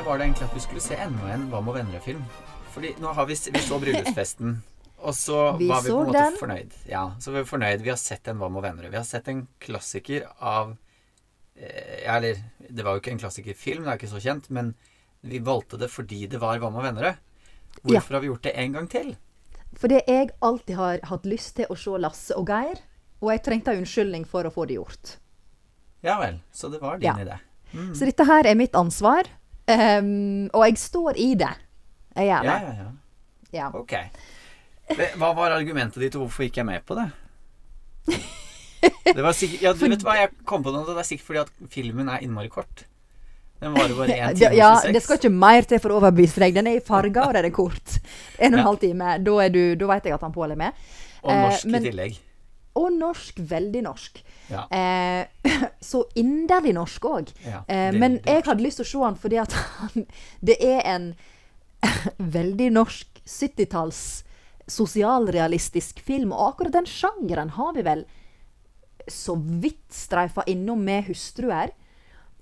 idé var det egentlig at vi skulle se enda en Hva med venner-film. Fordi nå har vi, vi så bryllupsfesten, og så Vi var vi på en måte den. fornøyd. Ja, så vi var fornøyd. Vi har sett en Hva med venner. Vi har sett en klassiker av eh, ja, Eller, det var jo ikke en klassikerfilm, det er ikke så kjent, men vi valgte det fordi det var Hva med venner. Hvorfor har vi gjort det en gang til? Fordi jeg alltid har hatt lyst til å se Lasse og Geir, og jeg trengte en unnskyldning for å få det gjort. Ja vel. Så det var din Ja. idé. Mm. Så dette her er mitt ansvar, ehm, og jeg står i det. Jeg gjør Ja, det. ja, ja. Ja. Ok. Hva var argumentet ditt, og hvorfor gikk jeg med på det? Det var sikkert Ja, du vet hva, jeg kom på noe. Det er sikkert fordi at filmen er innmari kort. Den varer bare 1 time ja, og 26. det skal ikke mer til for å overbevise deg. Den er i farger, og den er kort. En og en Ja. halv time. Da, er du, da vet jeg at han Pål er med. Og Eh, norsk men- i tillegg. Og norsk. Veldig norsk. Ja. Eh, så inderlig norsk òg. Ja, eh, men jeg hadde lyst til å se han fordi at han Det er en veldig norsk 70-talls sosialrealistisk film. Og akkurat den sjangeren har vi vel så vidt streifa innom med hustruer.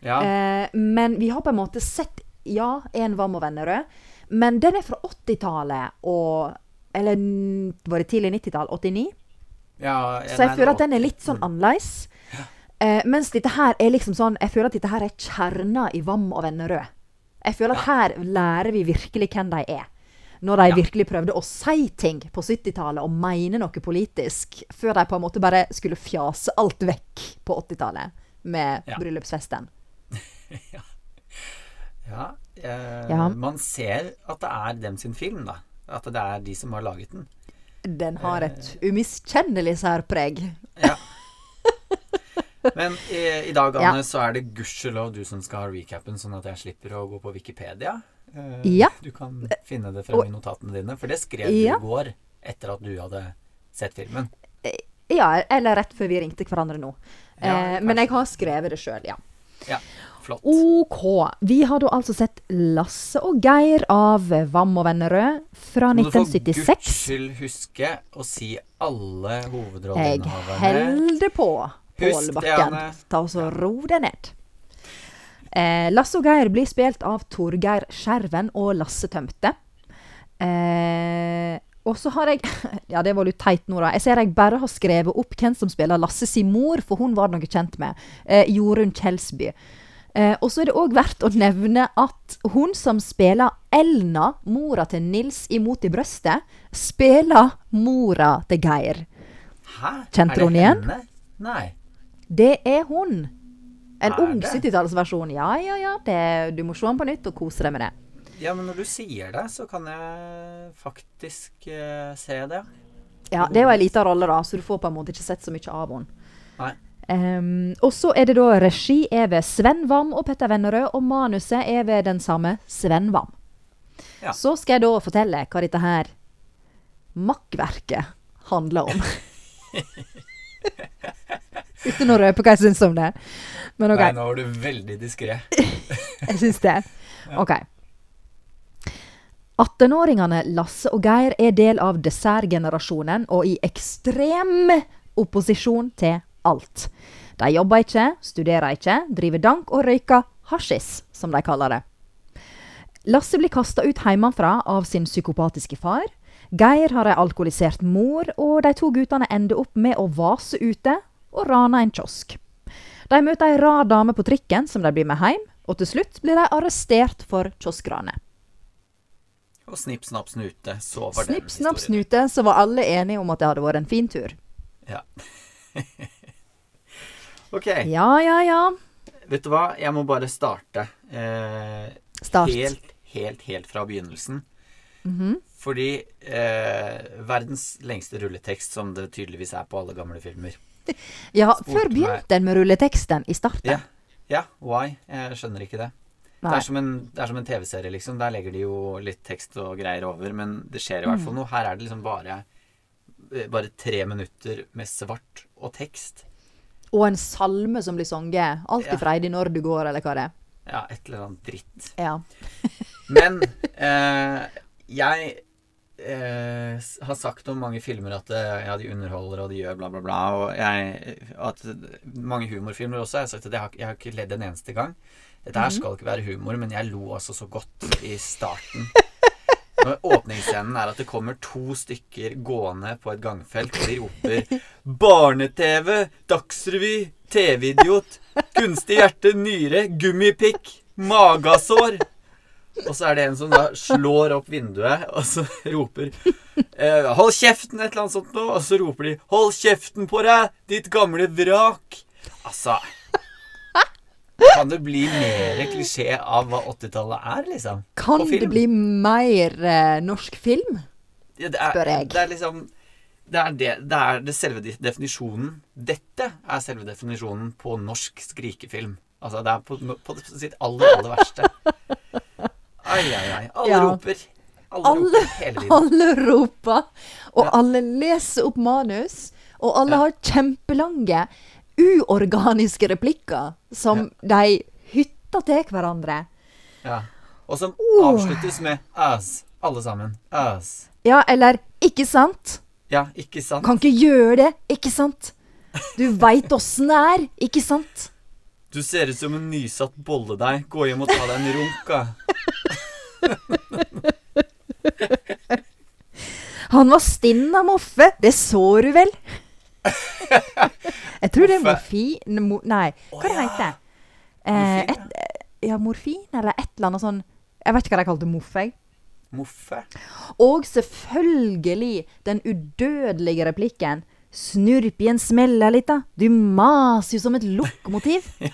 Ja. Eh, men vi har på en måte sett Ja, en var med Vennerød. Men den er fra 80-tallet og Eller var det tidlig 90-tall? 89? Ja, Så jeg føler at den er litt sånn annerledes. Eh, mens dette her er liksom sånn Jeg føler at dette her er kjerna i Vam og Vennerød. Jeg føler at her lærer vi virkelig hvem de er. Når de Ja. virkelig prøvde å si ting på 70-tallet og mene noe politisk, før de på en måte bare skulle fjase alt vekk på 80-tallet med Ja. bryllupsfesten. Ja, eh, Ja. Man ser at det er dem sin film, da. At det er de som har laget den. Den har et umiskjennelig særpreg. Ja. Men i, i dag, Ja. Anne, så er det gudskjelov du som skal ha recapen, sånn at jeg slipper å gå på Wikipedia. Eh, Ja. Du kan finne det frem i notatene dine, for det skrev Ja. du i går etter at du hadde sett filmen. Ja, eller rett før vi ringte hverandre nå. Ja, eh, men jeg har skrevet det sjøl, ja. Ja, flott. OK. Vi har da altså sett Lasse og Geir av Vam og Vennerød fra Må du for 1976. guds skyld huske å si alle Jeg hovedrolleinnehaverne. holder på, Pål Bakken. Ta oss og ro deg ned. Eh, Lasse og Geir blir spilt av Torgeir Skjerven og Lasse Tømte. Eh, og så har jeg Ja, det var litt teit nå, da. Jeg ser jeg bare har skrevet opp hvem som spiller Lasse sin mor, for hun var det noe kjent med. Eh, Jorunn Kjelsby. Eh, og så er det òg verdt å nevne at hun som spiller Elna, mora til Nils i Mot i brøstet, spiller mora til Geir. Hæ? Kjente det hun igjen? henne? Nei. Det er hun. En Er ung 70-tallsversjon. Ja, ja, ja. Det, du må se den på nytt og kose deg med det. Ja, men når du sier det, så kan jeg faktisk uh, se det. Ja, Det er jo ei lita rolle, da, så du får på en måte ikke sett så mye av henne. Nei. Ehm, og så er det da regi er ved Sven Wam og Petter Vennerød, og manuset er ved den samme Sven Wam. Ja. Så skal jeg da fortelle hva dette her makkverket handler om. Uten å røpe hva jeg syns om det. Men OK. Nei, nå var du veldig diskré. Jeg syns det. OK. 18-åringene Lasse og Geir er del av dessertgenerasjonen og i ekstrem opposisjon til alt. De jobber ikke, studerer ikke, driver dank og røyker hasjis, som de kaller det. Lasse blir kasta ut hjemmefra av sin psykopatiske far. Geir har ei alkoholisert mor, og de to guttene ender opp med å vase ute og rane en kiosk. De møter ei rar dame på trikken som de blir med hjem, og til slutt blir de arrestert for kioskranet. Og snipp, snapp, snute. Så var Snipp, den snapp, historien. snute, så var alle enige om at det hadde vært en fin tur. Ja. ok. Ja, ja, ja. Vet du hva? Jeg må bare starte. Eh, Start. Helt, helt, helt fra begynnelsen. Mhm. Fordi eh, verdens lengste rulletekst, som det tydeligvis er på alle gamle filmer. Ja, før begynte en med rulleteksten i starten. Ja, ja why? Jeg skjønner ikke det. Nei. som en, det er som en TV-serie, liksom. Der legger de jo litt tekst og greier over, men det skjer i hvert Mm. fall noe. Her er det liksom bare eh, bare tre minutter med svart og tekst. Og en salme som blir sunget. Alltid Ja. freidig når du går, eller hva det er. Ja, et eller annet dritt. Ja. Men eh, jeg eh, har sagt om mange filmer at eh, ja, de underholder og de gjør bla, bla, bla. Og jeg, at mange humorfilmer også. Jeg har sagt at jeg har, jeg har ikke ledd en eneste gang. Dette her skal ikke være humor, men jeg lo altså så godt i starten. Åpningsscenen er at det kommer to stykker gående på et gangfelt, og de roper 'Barne-TV! Dagsrevy! TV-idiot! Kunstig hjerte! Nyre! Gummipikk! Magasår!' Og så er det en som da slår opp vinduet, og så roper eh, 'Hold kjeften!' et eller annet sånt noe. Og så roper de 'Hold kjeften på deg, ditt gamle vrak'. Altså Kan det bli mer klisjé av hva 80-tallet er, liksom? Kan det bli mer eh, norsk film? Ja, det er, spør jeg. Det er liksom det er, det, det er det selve definisjonen Dette er selve definisjonen på norsk skrikefilm. Altså, det er på, på sitt aller, aller verste. Ai, ai, ai. Alle Ja. roper. Alle, Alle, roper hele tiden. alle roper, og Ja. alle leser opp manus, og alle har kjempelange, uorganiske replikker som de hytter til hverandre. Ja. Og som Oh. avsluttes med as. Alle sammen. As. Ja, eller 'ikke sant'? Ja, ikke sant? Kan ikke gjøre det, ikke sant? Du veit åssen det er, ikke sant? Du ser ut som en nysatt bolledeig. Gå hjem og ta deg en runk, da. Han var stinn av Moffe, det så du vel? Jeg tror det er morfin mo, Nei, hva oh, det ja. heter eh, Morfin, et, Ja, morfin, eller et eller annet sånn Jeg vet ikke hva de kalte Moffe. jeg. Moffe. Og selvfølgelig den udødelige replikken Snurpien i en smelle litt, da'. Du maser jo som et lokomotiv.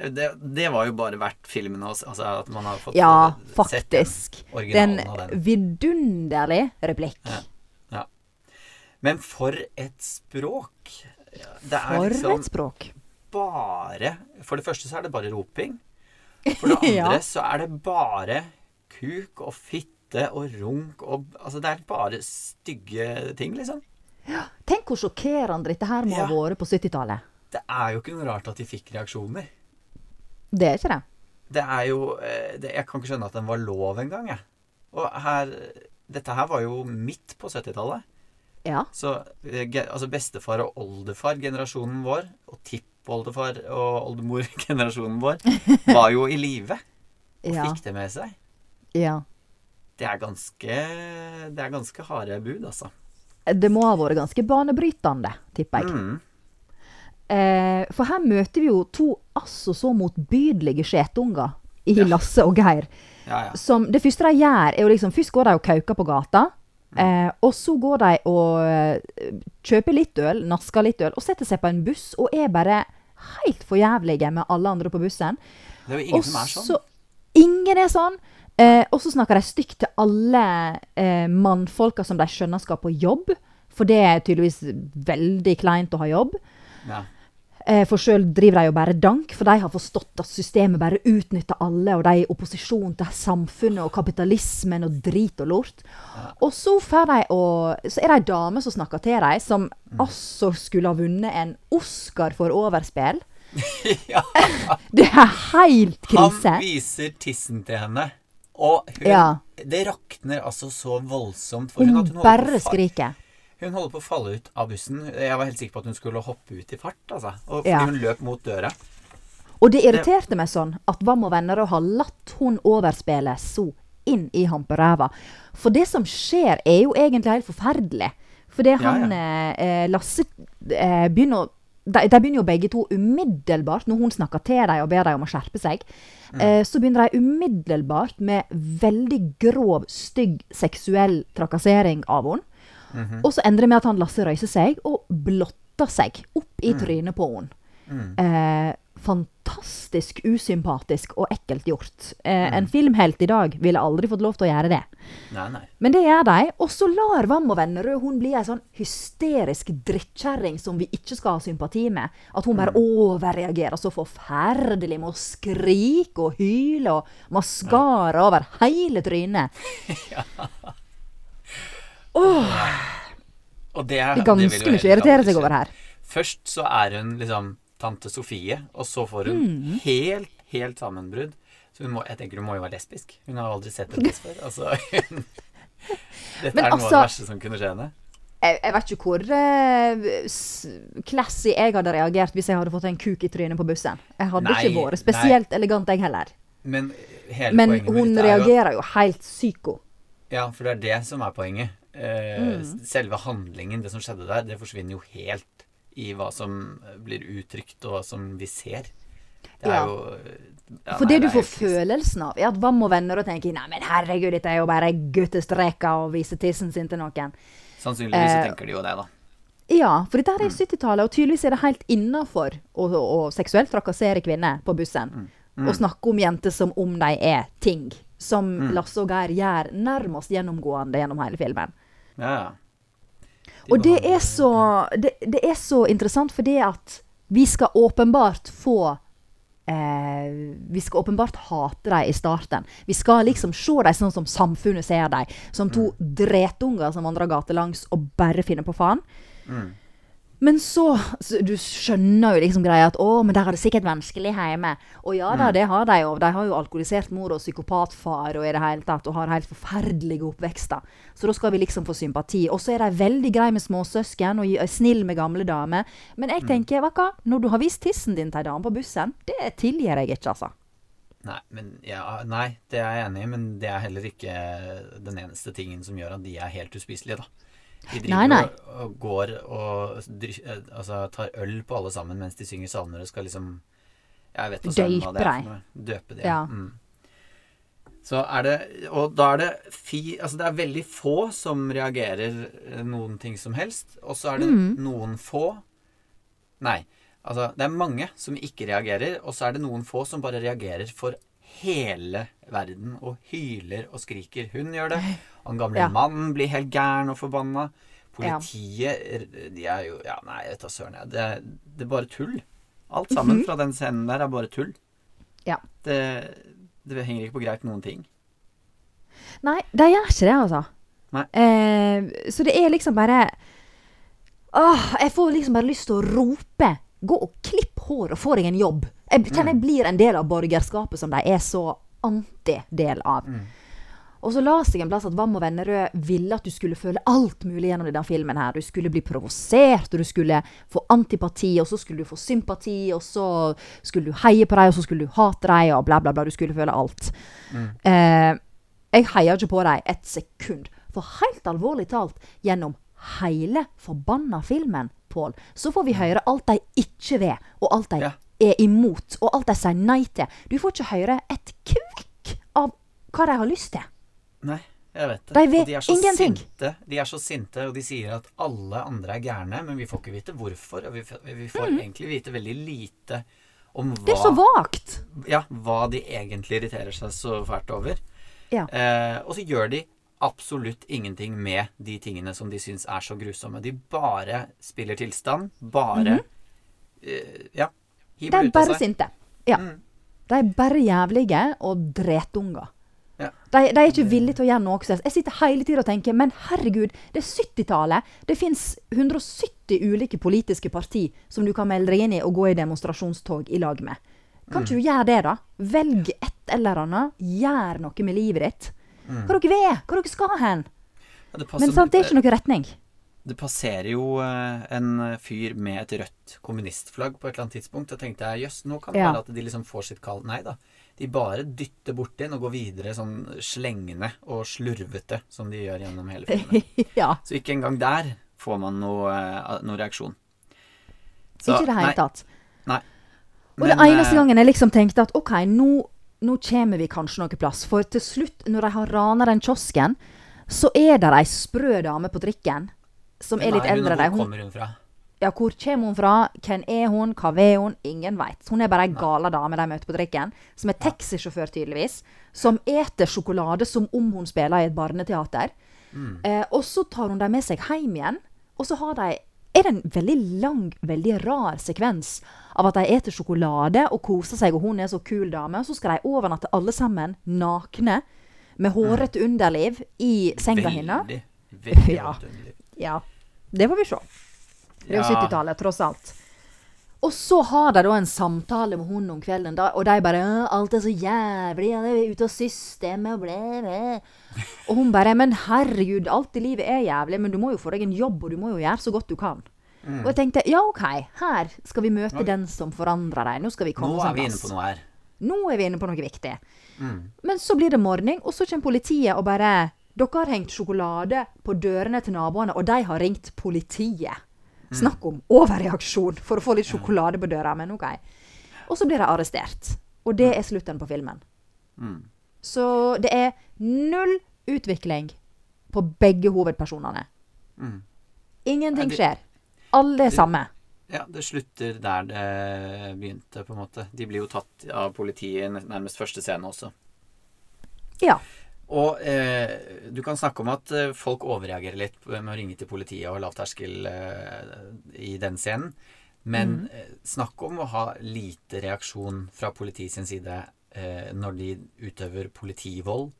Det, det var jo bare verdt filmen også. Altså at man har fått Ja, eh, sett den faktisk. den av den. Ja, faktisk. den. vidunderlig replikk. Ja. Ja. Men for et språk. Det er For liksom et språk. bare For det første så er det bare roping. For det andre Ja. så er det bare kuk og fitte og runk og Altså det er bare stygge ting, liksom. Tenk hvor sjokkerende dette her må Ja. ha vært på 70-tallet. Det er jo ikke noe rart at de fikk reaksjoner. Det er ikke det. Det er jo eh, det, Jeg kan ikke skjønne at den var lov engang, jeg. Og her Dette her var jo midt på 70-tallet. Ja. Så eh, altså bestefar og oldefar, generasjonen vår, og tippoldefar og oldemor-generasjonen vår, var jo i live og Ja. fikk det med seg. ja. Det er ganske Det er ganske harde bud, altså. Det må ha vært ganske banebrytende, tipper jeg. Mm. Eh, for her møter vi jo to altså så motbydelige skjetunger i Ja. Lasse og Geir. Ja, ja. Som det første de gjør, er jo liksom Først går de og kauker på gata. Eh, og så går de og eh, kjøper litt øl, nasker litt øl, og setter seg på en buss og er bare helt for jævlige med alle andre på bussen. Det er jo ingen Også, som er sånn. Ingen er sånn. Eh, og så snakker de stygt til alle eh, mannfolka som de skjønner skal på jobb. For det er tydeligvis veldig kleint å ha jobb. Ja. Eh, for sjøl driver de jo bare dank, for de har forstått at systemet bare utnytter alle, og de er i opposisjon til samfunnet og kapitalismen og drit og lort. Og så, får de å, så er det ei dame som snakker til dem, som altså skulle ha vunnet en Oscar for overspill. ja. Det er helt krise. Han viser tissen til henne, og hun Ja. Det rakner altså så voldsomt. For hun, Hun at hun, bare skriker. Hun holder på å falle ut av bussen. Jeg var helt sikker på at hun skulle hoppe ut i fart, altså. Og fordi Ja. hun løp mot døra. Og det irriterte meg sånn at Vam og venner har latt hun overspille så inn i hamperæva. For det som skjer, er jo egentlig helt forferdelig. For det Ja, han eh, Lasse eh, begynner å de, de begynner jo begge to umiddelbart, når hun snakker til dem og ber dem om å skjerpe seg, eh, så begynner de umiddelbart med veldig grov, stygg seksuell trakassering av henne. Og så endrer det med at han Lasse reiser seg og blotter seg opp i trynet på henne. Eh, fantastisk usympatisk og ekkelt gjort. Eh, En filmhelt i dag ville aldri fått lov til å gjøre det. Nei, nei. Men det gjør de, og så lar Vam og Vennerød hun bli ei sånn hysterisk drittkjerring som vi ikke skal ha sympati med. At hun bare overreagerer så forferdelig med å skrike og hyle og maskara over hele trynet. Og det, er, Det er ganske jo mye å irritere seg over her. Først så er hun liksom tante Sofie, og så får hun Mm. helt, helt sammenbrudd. Så hun må, jeg tenker hun må jo være lesbisk. Hun har aldri sett en tiss før. Altså, hun, Dette Men er noe av altså- det verste som kunne skje henne. Jeg, jeg vet ikke hvor uh, classy jeg hadde reagert hvis jeg hadde fått en kuk i trynet på bussen. Jeg hadde Nei, ikke vært spesielt elegant, jeg heller. Men Men hun er reagerer jo helt psyko. Ja, for det er det som er poenget. Eh, Mm. Selve handlingen, det som skjedde der, det forsvinner jo helt i hva som blir uttrykt, og hva som vi ser. Det er Ja. jo ja, For nei, det du er får følelsen av, er at Vam og venner og tenker Nei, men herregud, dette er jo bare guttestreker å vise tissen sin til noen. Sannsynligvis så Eh, tenker de jo det, da. Ja, for dette her er Mm. 70-tallet, og tydeligvis er det helt innafor å, å seksuelt trakassere kvinner på bussen. Mm. Og snakke om jenter som om de er ting. Som Mm. Lasse og Geir gjør nærmest gjennomgående gjennom hele filmen. Ja. De Og det er så, det, det er så interessant fordi at vi skal åpenbart få eh, Vi skal åpenbart hate dem i starten. Vi skal liksom se dem sånn som samfunnet ser dem. Som to dretunger som vandrer gatelangs og bare finner på faen. Mm. Men så, så Du skjønner jo liksom greia at å, men der er det sikkert vanskelig hjemme. Og ja da, det har de jo. De har jo alkoholisert mor og psykopatfar og i det hele tatt, og har helt forferdelige oppvekster. Så da skal vi liksom få sympati. Og så er de veldig greie med småsøsken og er snill med gamle damer. Men jeg tenker, vet hva, når du har vist tissen din til ei dame på bussen, det tilgir jeg ikke, altså. Nei, men, ja, nei, det er jeg enig i, men det er heller ikke den eneste tingen som gjør at de er helt uspiselige, da. De driver Nei, nei. Og, går og eh, altså, tar øl på alle sammen mens de synger salmer og skal liksom Jeg vet ikke hva det er for noe. Døpe det. Ja. Mm. Så er det Og da er det fi, Altså, det er veldig få som reagerer eh, noen ting som helst, og så er det Mm. noen få Nei. Altså, det er mange som ikke reagerer, og så er det noen få som bare reagerer for hele verden og hyler og skriker. Hun gjør det. Og den gamle Ja. mannen blir helt gæren og forbanna. Politiet De er jo Ja, nei, vet da søren. jeg. Det, det er bare tull. Alt sammen fra den scenen der er bare tull. Ja. Det, det henger ikke på greip noen ting. Nei, de gjør ikke det, altså. Eh, så det er liksom bare Åh, jeg får liksom bare lyst til å rope. Gå og klipp hår og få deg en jobb. Jeg kjenner jeg blir en del av borgerskapet som de er så anti-del av. Og så las jeg en plass at Vam og Vennerød ville at du skulle føle alt mulig gjennom denne filmen. her. Du skulle bli provosert, og du skulle få antipati, og så skulle du få sympati, og så skulle du heie på dem, og så skulle du hate dem, og bla, bla, bla. Du skulle føle alt. Eh, jeg heier ikke på dem et sekund. For helt alvorlig talt, gjennom hele forbanna filmen, Pål, så får vi høre alt de ikke vil, og alt de Ja. Er imot, og alt de sier nei til. Du får ikke høre et kvekk av hva de har lyst til. Nei, jeg vet det. De vet de er så ingenting. Sinte. De er så sinte, og de sier at alle andre er gærne, men vi får ikke vite hvorfor. Og vi, får, vi får egentlig vite veldig lite om hva Det er så vagt. ja, hva de egentlig irriterer seg så fælt over. Ja. Eh, og så gjør de absolutt ingenting med de tingene som de syns er så grusomme. De bare spiller tilstand. Bare eh, Ja. De er bare sinte. Ja. Mm. De er bare jævlige og dretunger. Ja. De, de er ikke villige til å gjøre noe. Jeg sitter hele tida og tenker men herregud, det er 70-tallet. Det fins 170 ulike politiske parti som du kan melde deg inn i og gå i demonstrasjonstog i lag med. Kan ikke du gjøre det, da? Velg et eller annet. Gjør noe med livet ditt. Hva dere vil, hva dere skal hen. Ja, det Men sant, det er ikke noe retning. Det passerer jo eh, en fyr med et rødt kommunistflagg på et eller annet tidspunkt. Og tenkte jeg jøss, nå kan det Ja. være at de liksom får sitt kall. Nei da. De bare dytter borti den og går videre sånn slengende og slurvete som de gjør gjennom hele filmen. ja. Så ikke engang der får man noe, eh, noe reaksjon. Så, ikke i det hele tatt. Nei. Og det eneste eh, gangen jeg liksom tenkte at OK, nå, nå kommer vi kanskje noe plass. For til slutt, når de har rana den kiosken, så er det ei sprø dame på trikken som er litt Nei, eldre enn deg. Hvor kommer hun fra? ja, hvor kommer hun fra? Hvem er hun? Hva vil hun? Ingen veit. Hun er bare ei gala dame de møter på trikken, som er taxisjåfør, tydeligvis. Som eter sjokolade som om hun spiller i et barneteater. Mm. Eh, og så tar hun dem med seg hjem igjen, og så har de er det en veldig lang, veldig rar sekvens av at de eter sjokolade og koser seg, og hun er så kul dame. Og så skal de overnatte alle sammen nakne, med hårete underliv, i senga hennes. Veldig, veldig Ja. Ja, det får vi se. Det er jo Ja. 70-tallet, tross alt. Og så har de da en samtale med hun om kvelden, da, og de bare 'Alt er så jævlig, han er ute av systemet og ble, ble. Og hun bare 'Men herregud, alt i livet er jævlig, men du må jo få deg en jobb, og du må jo gjøre så godt du kan'. Og jeg tenkte ja, OK, her skal vi møte Oi. den som forandrer deg. Nå skal vi komme Nå er vi inne på noe her. Nå er vi inne på noe viktig. Mm. Men så blir det morgen, og så kommer politiet og bare Dere har hengt sjokolade på dørene til naboene, og de har ringt politiet. Snakk om overreaksjon for å få litt sjokolade på døra, men OK. Og så blir de arrestert. Og det er slutten på filmen. Mm. Så det er null utvikling på begge hovedpersonene. Mm. Ingenting skjer. Alle er samme. Ja, det slutter der det begynte, på en måte. De blir jo tatt av politiet i nærmest første scene også. Ja. Og eh, du kan snakke om at eh, folk overreagerer litt med å ringe til politiet og lavterskel eh, i den scenen. Men Mm. eh, snakk om å ha lite reaksjon fra politiet sin side eh, når de utøver politivold.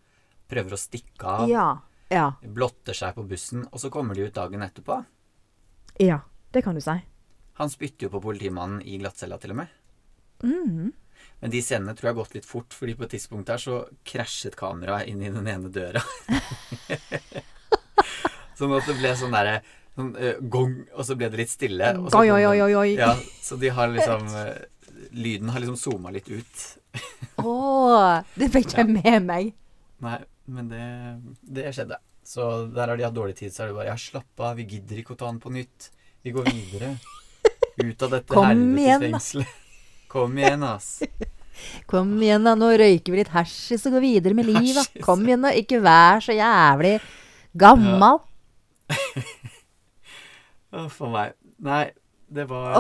Prøver å stikke av. Ja. Ja. Blotter seg på bussen. Og så kommer de ut dagen etterpå. Ja. Det kan du si. Han spytter jo på politimannen i glattcella til og med. Mm. Men de scenene tror jeg har gått litt fort, fordi på et tidspunkt der så krasjet kameraet inn i den ene døra. sånn at det ble sånn derre sånn, uh, gong, og så ble det litt stille. Og så Oi, oi, oi. Ja, så de har liksom uh, Lyden har liksom zooma litt ut. Å, det fikk jeg med meg. Nei, men det, det skjedde. Så der har de hatt dårlig tid. Så er det bare Ja, slapp av, vi gidder ikke å ta den på nytt. Vi går videre. Ut av dette helvetes helvetesfengselet. Kom igjen, ass. Kom igjen, da. Nå røyker vi litt hasjis og går videre med livet. Kom igjen, da. Ikke vær så jævlig gammal. Å, for meg. Nei, det var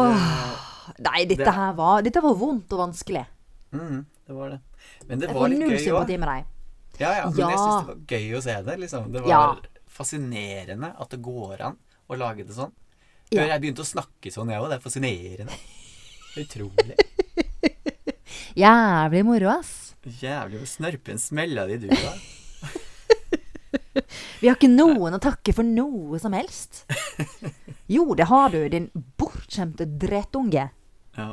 Nei, dette Det- her var Dette var vondt og vanskelig. Mm, det var det. Men det var litt gøy òg. sympati med deg. Ja, ja, men jeg Ja. syns det var gøy å se det. liksom. Det var Ja. fascinerende at det går an å lage det sånn. Ja. Jeg begynte å snakke sånn, jeg òg. Det er fascinerende. Utrolig. Jævlig moro, ass. Jævlig hvor snørpen en smella de du, da. Vi har ikke noen å takke for noe som helst. Jo, det har du, din bortskjemte drettunge. Ja.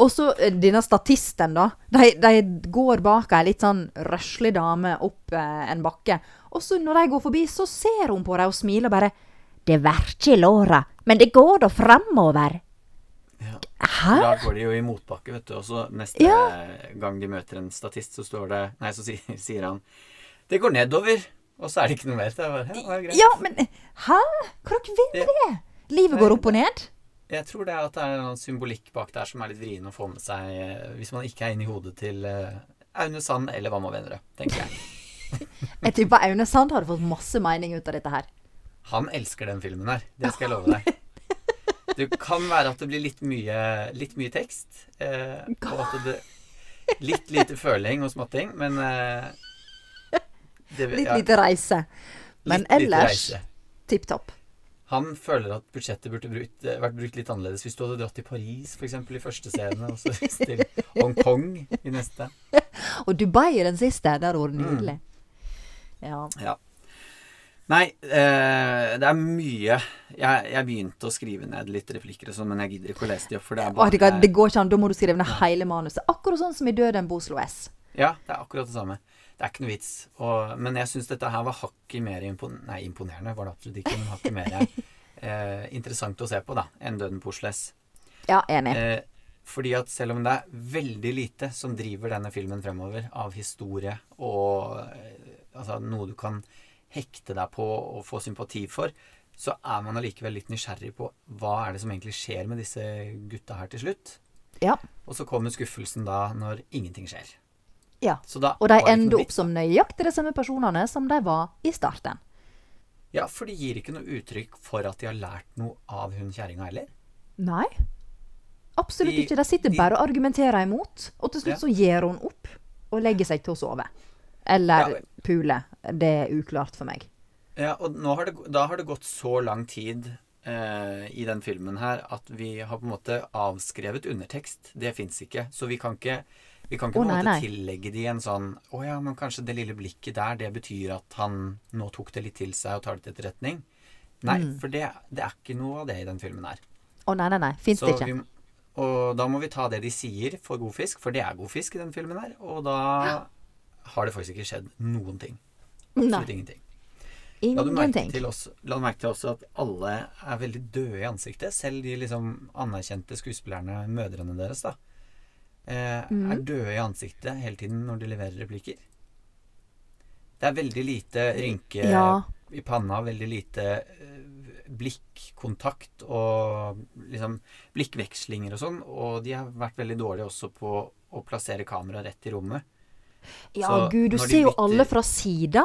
Og så eh, denne statisten, da. De, de går bak ei litt sånn røslig dame opp eh, en bakke. Og så når de går forbi, så ser hun på dem og smiler bare. Det verker i låra, men det går da framover. Hæ? Da går de jo i motbakke, vet du. Og så neste Ja. gang de møter en statist, så står det Nei, så sier, sier han Det går nedover. Og så er det ikke noe mer. Det bare, ja, det greit. Ja, men hæ? Dere vil med det? Livet går opp og ned? Jeg tror det er at det er noen symbolikk bak der som er litt vrien å få med seg eh, hvis man ikke er inne i hodet til eh, Aune Sand eller Hva med venner, tenker jeg. Jeg tipper Aune Sand hadde fått masse mening ut av dette her. Han elsker den filmen her. Det skal jeg love deg. Det kan være at det blir litt mye, litt mye tekst. Eh, og at det Litt lite føling og småting, men eh, det, Litt ja, lite reise. Men litt ellers tipp topp. Han føler at budsjettet burde brukt, eh, vært brukt litt annerledes hvis du hadde dratt til Paris f.eks. i første scene, og så til Hongkong i neste. Og Dubai i den siste. Det nydelig. Mm. Ja. Ja. Nei, eh, det er mye jeg, jeg begynte å skrive ned litt replikker og sånn, men jeg gidder ikke å lese de opp, for det er Å, det, det går ikke an. Da må du skrive ned hele manuset. Akkurat sånn som i 'Døden på Oslo S'. Ja, det er akkurat det samme. Det er ikke noe vits. Og, men jeg syns dette her var hakket mer impon nei, imponerende, var det absolutt ikke, men hakket mer eh, interessant å se på da, enn 'Døden på Oslo S'. Ja, enig. Eh, fordi at selv om det er veldig lite som driver denne filmen fremover av historie og eh, altså noe du kan hekte deg på og få sympati for, så er man allikevel litt nysgjerrig på hva er det som egentlig skjer med disse gutta her til slutt. Ja. Og så kommer skuffelsen da når ingenting skjer. ja. Så da Og de ender opp som nøyaktig de samme personene som de var i starten. Ja, for de gir ikke noe uttrykk for at de har lært noe av hun kjerringa heller. Nei. Absolutt De- ikke. De sitter de- bare og argumenterer imot. Og til slutt Ja. så gir hun opp og legger seg til å sove. Eller Ja. pule. Det er uklart for meg. Ja, og har det, da har det gått så lang tid eh, i den filmen her at vi har på en måte avskrevet undertekst. Det fins ikke. Så vi kan ikke, vi kan ikke oh, på en måte nei. tillegge de en sånn Å ja, men kanskje det lille blikket der, det betyr at han nå tok det litt til seg og tar det til etterretning. Nei, Mm. for det, det er ikke noe av det i den filmen her. Å nei, nei, nei. Fins det ikke. vi, Og da må vi ta det de sier for god fisk, for det er god fisk i den filmen her. Og da har det faktisk ikke skjedd noen ting. Absolutt Nei, ingenting. La du, merke til også, la du merke til også at alle er veldig døde i ansiktet. Selv de liksom anerkjente skuespillerne, mødrene deres, da, eh, Mhm. er døde i ansiktet hele tiden når de leverer replikker. Det er veldig lite rynke Ja. i panna, veldig lite eh, blikkontakt og liksom blikkvekslinger og sånn. Og de har vært veldig dårlige også på å plassere kameraet rett i rommet. Ja, Så gud, du ser jo bytter- alle fra sida.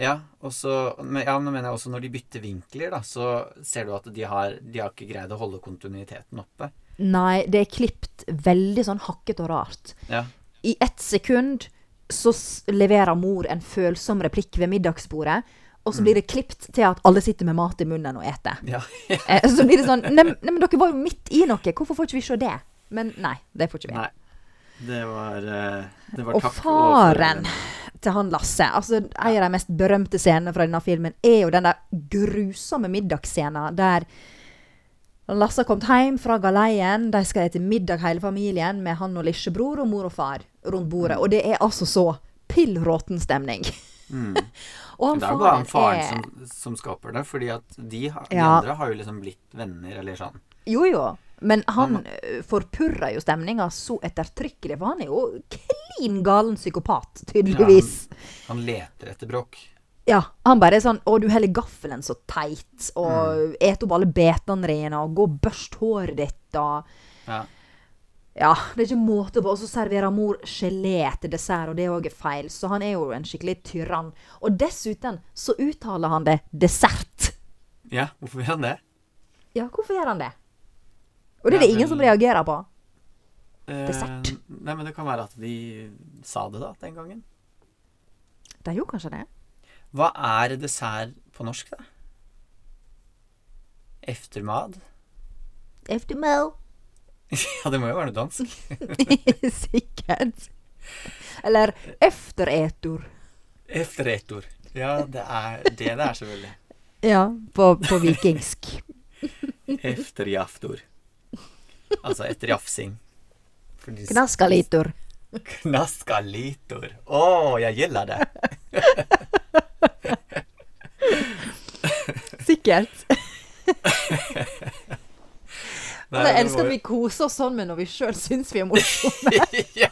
Ja, og så men, ja, nå mener jeg også når de bytter vinkler, da, så ser du at de har, de har ikke greid å holde kontinuiteten oppe. Nei, det er klipt veldig sånn hakket og rart. Ja. I ett sekund så leverer mor en følsom replikk ved middagsbordet, og så Mm. blir det klipt til at alle sitter med mat i munnen og eter. ja. Eh, så blir det sånn nei, nei, men dere var jo midt i noe, hvorfor får ikke vi se det? Men nei, det får ikke vi. Nei. Det var, eh, det var Og faren til han Lasse altså En av de mest berømte scenene fra denne filmen er jo den der grusomme middagsscenen der Lasse har kommet hjem fra galeien. De skal spise middag hele familien med han og lillebror og mor og far rundt bordet. Og det er altså så pillråten stemning. Mm. og han Det er jo bare han faren er som, som skaper det, fordi at de, de Ja. andre har jo liksom blitt venner, eller sånn. Jo, jo. Men han Han- forpurrer jo stemninga så ettertrykkelig, for han er jo klin galen psykopat, tydeligvis. Han leter etter bråk. Ja, han bare er sånn Å, du heller gaffelen så teit, og Mm. et opp alle betene dine, og gå og børst håret ditt, og Ja. Ja, det er ikke måte på. Og så serverer mor gelé til dessert, og det òg er feil. Så han er jo en skikkelig tyrann. Og dessuten så uttaler han det dessert. ja, hvorfor gjør han det? Ja, hvorfor gjør han det? Og det er det ingen som reagerer på. Eh, Dessert. Nei, men det kan være at de sa det da, den gangen. De gjorde kanskje det. Hva er dessert på norsk, da? Eftermad? Eftermæl. Ja, det må jo være noe dansk. Sikkert. Eller efteretor. Efteretor. Ja, det er det det er, selvfølgelig. Ja, på, på vikingsk. Efterjaftor. Altså etter jafsing. Knaskalitor. Knaskalitor. Å, jeg gillar det. Sikkert. Nei, altså, jeg elsker at vi koser oss sånn med når vi sjøl syns vi er morsomme. ja.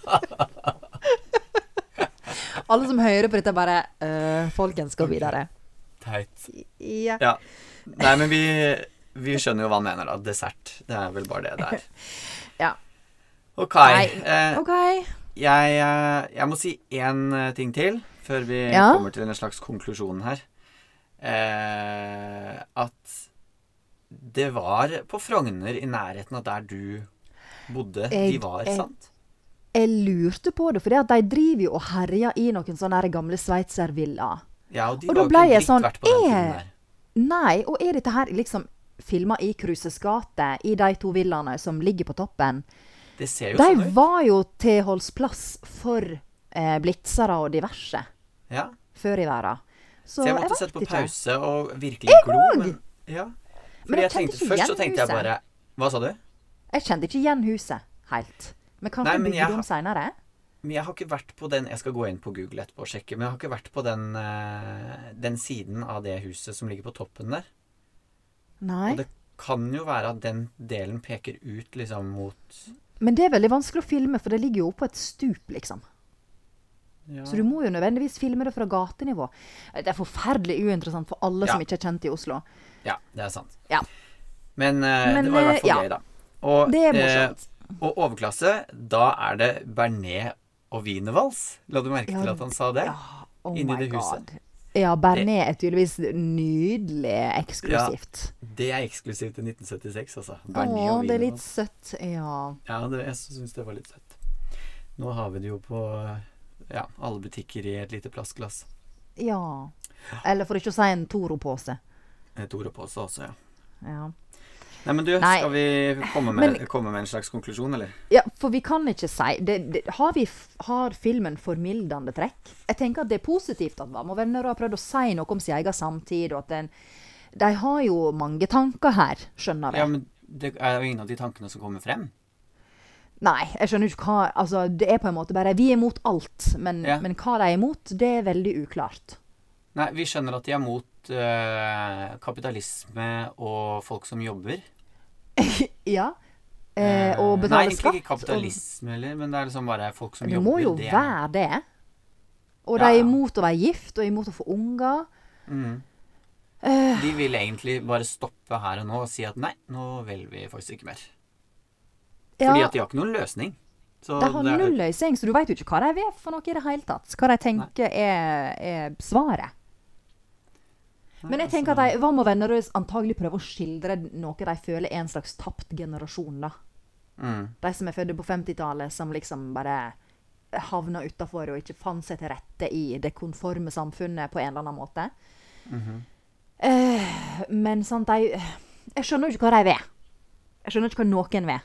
Alle som hører på dette, bare øh, Folkens, gå videre. Teit. Ja. Ja. Nei, men vi, vi skjønner jo hva han mener, da. Dessert. Det er vel bare det det er. Ja. Ok. Eh, OK. jeg, eh, jeg må si én eh, ting til før vi Ja. kommer til en slags konklusjon her. Eh, at det var på Frogner, i nærheten av der du bodde, de var, jeg- sant? Jeg lurte på det, for de driver jo og herjer i noen sånne gamle sveitservillaer. Ja, og de Og var jo ikke dritt sånn, verdt på den tiden er- der. Nei, og er dette her liksom filma i Kruses gate, i de to villaene som ligger på toppen? Det ser De sånn ut. var jo tilholdsplass for eh, blitzere og diverse Ja. før i verden. Så, Så jeg måtte jeg sette på ikke. pause og virkelig glo. Men, ja. Men jeg jeg tenkte, først så tenkte jeg bare Hva sa du? Jeg kjente ikke igjen huset helt. Men kanskje Nei, men bygde om seinere? Men jeg har ikke vært på den Jeg skal gå inn på Google etterpå og sjekke, men jeg har ikke vært på den, eh, den siden av det huset som ligger på toppen der. Nei. Og det kan jo være at den delen peker ut liksom mot Men det er veldig vanskelig å filme, for det ligger jo oppå et stup, liksom. ja. Så du må jo nødvendigvis filme det fra gatenivå. Det er forferdelig uinteressant for alle Ja. som ikke er kjent i Oslo. Ja, det er sant. Ja. Men, uh, Men, det var i hvert eh, fall ja. gøy, da. Og, Det er eh, morsomt. og overklasse, da er det Bernet og wienervals. La du merke til at han sa det? Ja, oh Inni det huset. god. Ja, Bernet er tydeligvis nydelig eksklusivt. Ja, Det er eksklusivt til 1976, altså. Bernet og det er litt søtt. Ja. Ja, det, jeg syns det var litt søtt. Nå har vi det jo på ja, alle butikker i et lite plastglass. ja. Eller for ikke å si en Toro-pose. Toro-pose også, ja. Ja. Nei, men du, Nei. skal vi komme med, Men- komme med en slags konklusjon, eller? ja, for vi kan ikke si det, det, har, vi, har filmen formildende trekk? Jeg tenker at det er positivt at Vam og venner har prøvd å si noe om sin egen samtid, og at den, de har jo mange tanker her, skjønner jeg. Ja, men det er jo ingen av de tankene som kommer frem. Nei, jeg skjønner ikke hva Altså, det er på en måte bare Vi er imot alt, men, Ja. men hva de er imot, det er veldig uklart. Nei, vi skjønner at de er mot eh, kapitalisme og folk som jobber. Ja. Eh, og Nei, betale egentlig skatt. ikke kapitalisme heller, men det er liksom bare folk som Det jobber. må jo det være det. Og Ja, de er imot å være gift, og imot å få unger. Mm. Eh, De vil egentlig bare stoppe her og nå og si at nei, nå vil vi faktisk ikke mer. ja, Fordi at de har ikke noen løsning. Så de har det null løsning, så du veit jo ikke hva de vil for noe i det hele tatt. Hva de tenker er, er svaret. Men jeg tenker at de, Hva må venner antagelig prøve å skildre noe de føler er en slags tapt generasjon, da. mm. De som er født på 50-tallet, som liksom bare havna utafor og ikke fant seg til rette i det konforme samfunnet på en eller annen måte. Mm -hmm. uh, men sant, de Jeg skjønner jo ikke hva de vil. Jeg skjønner ikke hva noen vil.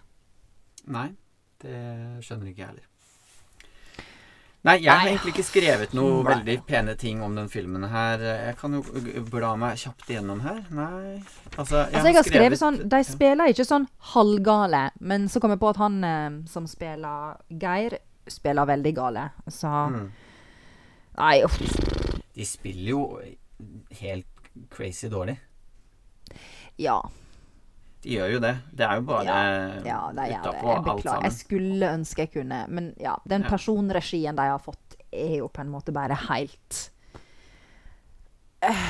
Nei, det skjønner ikke jeg heller. Nei, jeg har egentlig ikke skrevet noe Nei. veldig pene ting om den filmen her. Jeg kan jo bla meg kjapt igjennom her. Nei Altså, jeg, Altså, jeg har skrevet sånn De spiller ikke sånn halvgale, men så kom jeg på at han eh, som spiller Geir, spiller veldig gale. Så mm. Nei, uff. De spiller jo helt crazy dårlig. Ja. De gjør jo det. Det er jo bare Ja, ja, utapå Jeg alt sammen. Jeg skulle ønske jeg kunne, men ja. Den personregien de har fått, er jo på en måte bare helt Eh,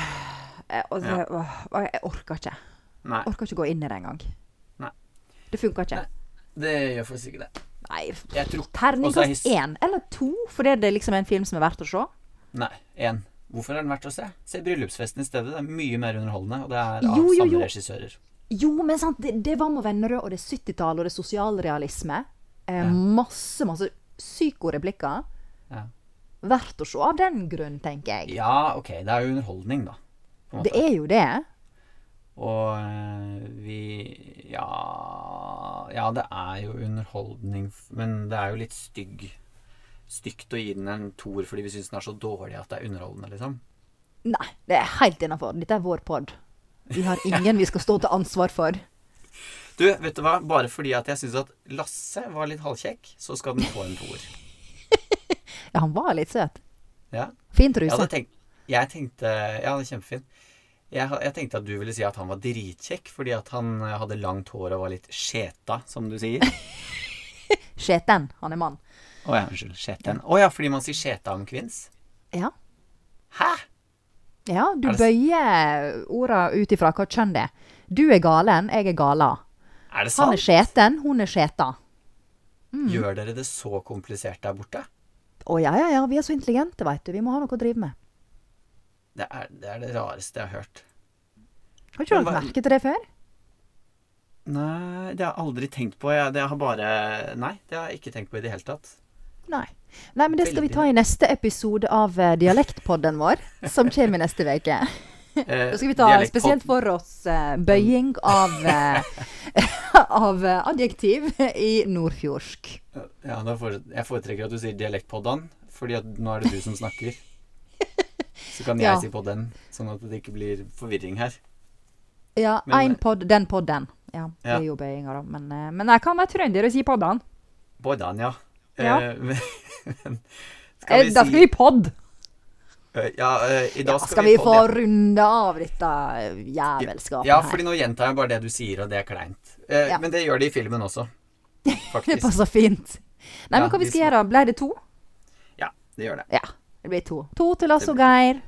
eh, og åh, Jeg orker ikke. Nei, Jeg orker ikke gå inn i det engang. Det funker ikke. Nei. det gjør faktisk ikke det. Nei. Jeg er Terningkast én eller to, fordi det er liksom en film som er verdt å se. Nei. Én. Hvorfor er den verdt å se? Se 'Bryllupsfesten' i stedet. Det er mye mer underholdende, og det er av Jo, jo, samme jo. regissører. Jo, men sant, det, det var med Vennerød, og det er 70-tallet, og det er sosialrealisme. Eh, Ja. Masse, masse psykoreplikker. Ja. Verdt å se av den grunn, tenker jeg. ja, ok. Det er jo underholdning, da. Det er jo det. Og eh, vi Ja Ja, det er jo underholdning, men det er jo litt stygg stygt å gi den en toer fordi vi syns den er så dårlig at det er underholdende, liksom. Nei, det er helt innafor. Dette er vår pod. Vi har ingen vi skal stå til ansvar for. Du, vet du hva? Bare fordi at jeg syns at Lasse var litt halvkjekk, så skal den få en toer. Ja, han var litt søt. Ja. Fin truse. Jeg, tenkt, jeg tenkte Ja, det er kjempefin. Jeg, jeg tenkte at du ville si at han var dritkjekk fordi at han eh, hadde langt hår og var litt skjeta, som du sier. Skjeten. Han er mann. Å ja, unnskyld. Skjeten. Å ja, fordi man sier skjeta om kvinns? Ja. Hæ? Ja, du det bøyer orda ut ifra hva kjønn det er. Du er galen, jeg er gala. Er det sant? Han er skjeten, hun er skjeta. Gjør dere det så komplisert der borte? Å ja, ja, ja, vi er så intelligente, veit du. Vi må ha noe å drive med. Det er det, er det rareste jeg har hørt. Har ikke du hva- merke til det før? Nei, det har jeg aldri tenkt på. Jeg, det har bare Nei, det har jeg ikke tenkt på i det hele tatt. Nei. Nei, men det skal vi ta i neste episode av eh, Dialektpodden vår, som kommer neste uke. Eh, Da skal vi ta spesielt for oss eh, bøying av, eh, av eh, adjektiv i nordfjordsk. Ja, da jeg foretrekker at du sier dialektpoddan, fordi at nå er det du som snakker. Så kan jeg Ja. si podden, sånn at det ikke blir forvirring her. Ja, én pod, den podden. Ja, det er jo bøyinga, da. Men, eh, men jeg kan være trønder og si poddan. Poddan, ja. Ja. Eh, men, Eh, Da skal vi pod! Eh, Ja, i dag Ja, skal, skal vi pod, få det. runde av dette jævelskapet jævelskapet Ja, her? fordi nå gjentar jeg bare det du sier, og det er kleint. Eh, Ja. Men det gjør de i filmen også. Det passer fint. Nei, men hva vi skal gjøre? Ble det to? Ja, det gjør det. Ja, det blir to. To til oss og Geir.